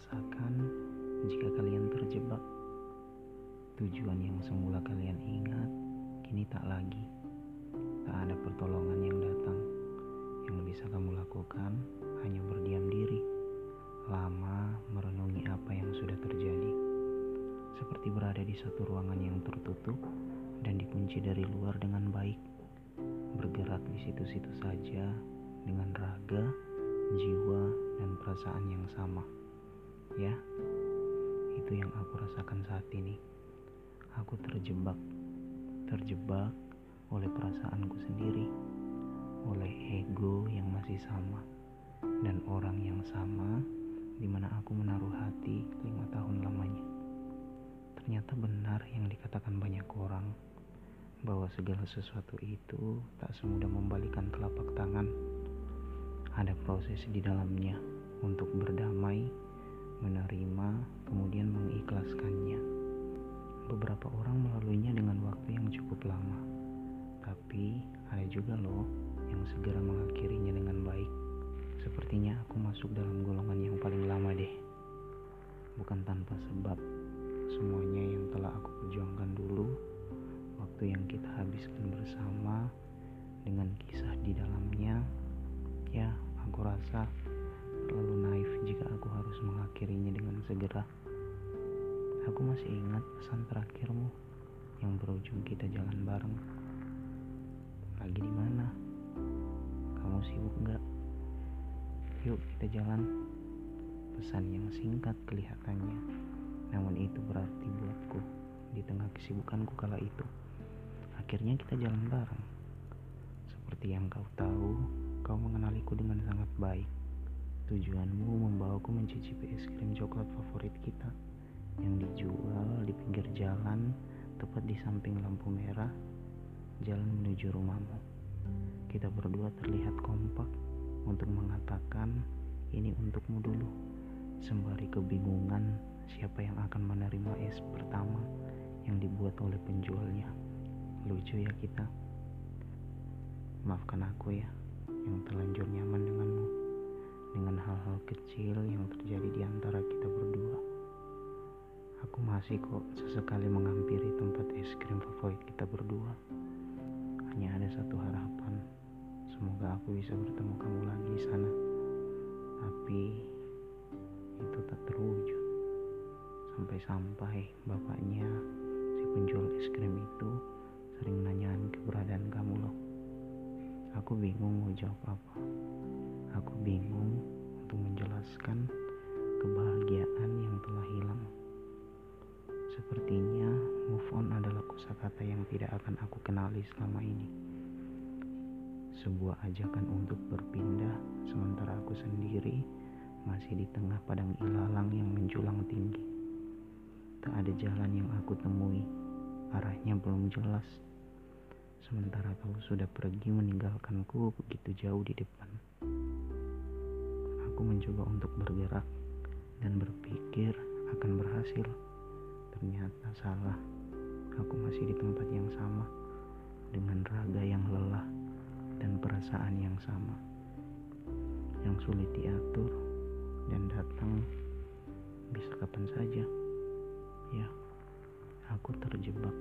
rasakan jika kalian terjebak. Tujuan yang semula kalian ingat kini tak lagi. Tak ada pertolongan yang datang. Yang bisa kamu lakukan hanya berdiam diri, lama merenungi apa yang sudah terjadi. Seperti berada di satu ruangan yang tertutup dan dikunci dari luar dengan baik. Bergerak di situ-situ saja dengan raga, jiwa, dan perasaan yang sama. Ya, itu yang aku rasakan saat ini. Aku terjebak, terjebak oleh perasaanku sendiri, oleh ego yang masih sama, dan orang yang sama di mana aku menaruh hati lima tahun lamanya. Ternyata benar yang dikatakan banyak orang bahwa segala sesuatu itu tak semudah membalikan telapak tangan. Ada proses di dalamnya untuk berdamai, kemudian mengikhlaskannya. Beberapa orang melaluinya dengan waktu yang cukup lama tapi ada juga loh yang segera mengakhirinya dengan baik. Sepertinya aku masuk dalam golongan yang paling lama deh. Bukan tanpa sebab. Semuanya yang telah aku perjuangkan dulu, waktu yang kita habiskan bersama dengan kisah di dalamnya, ya aku rasa mengakhirinya dengan segera. Aku masih ingat pesan terakhirmu yang berujung kita jalan bareng. Lagi di mana? Kamu sibuk nggak? Yuk kita jalan. Pesan yang singkat kelihatannya, namun itu berarti buatku di tengah kesibukanku kala itu. Akhirnya kita jalan bareng. Seperti yang kau tahu, kau mengenaliku dengan sangat baik. Tujuanmu membawaku mencicipi es krim coklat favorit kita yang dijual di pinggir jalan tepat di samping lampu merah jalan menuju rumahmu. Kita berdua terlihat kompak untuk mengatakan ini untukmu dulu. Sembari kebingungan siapa yang akan menerima es pertama yang dibuat oleh penjualnya. Lucu ya kita. Maafkan aku ya yang terlanjur nyaman denganmu. Dengan hal-hal kecil yang terjadi di antara kita berdua. Aku masih kok sesekali menghampiri tempat es krim favorit kita berdua hanya ada satu harapan. Semoga aku bisa bertemu kamu lagi di sana. Tapi itu tak terwujud. Sampai-sampai bapaknya si penjual es krim itu sering nanyain keberadaan kamu loh. Aku bingung mau jawab apa. Aku bingung untuk menjelaskan kebahagiaan yang telah hilang. Sepertinya move on adalah kosakata yang tidak akan aku kenali selama ini. Sebuah ajakan untuk berpindah sementara aku sendiri masih di tengah padang ilalang yang menjulang tinggi. Tak ada jalan yang aku temui, arahnya belum jelas. Sementara kau sudah pergi meninggalkanku begitu jauh di depan. Aku mencoba untuk bergerak dan berpikir akan berhasil. Ternyata salah. Aku masih di tempat yang sama dengan raga yang lelah dan perasaan yang sama yang sulit diatur dan datang bisa kapan saja. Ya, aku terjebak.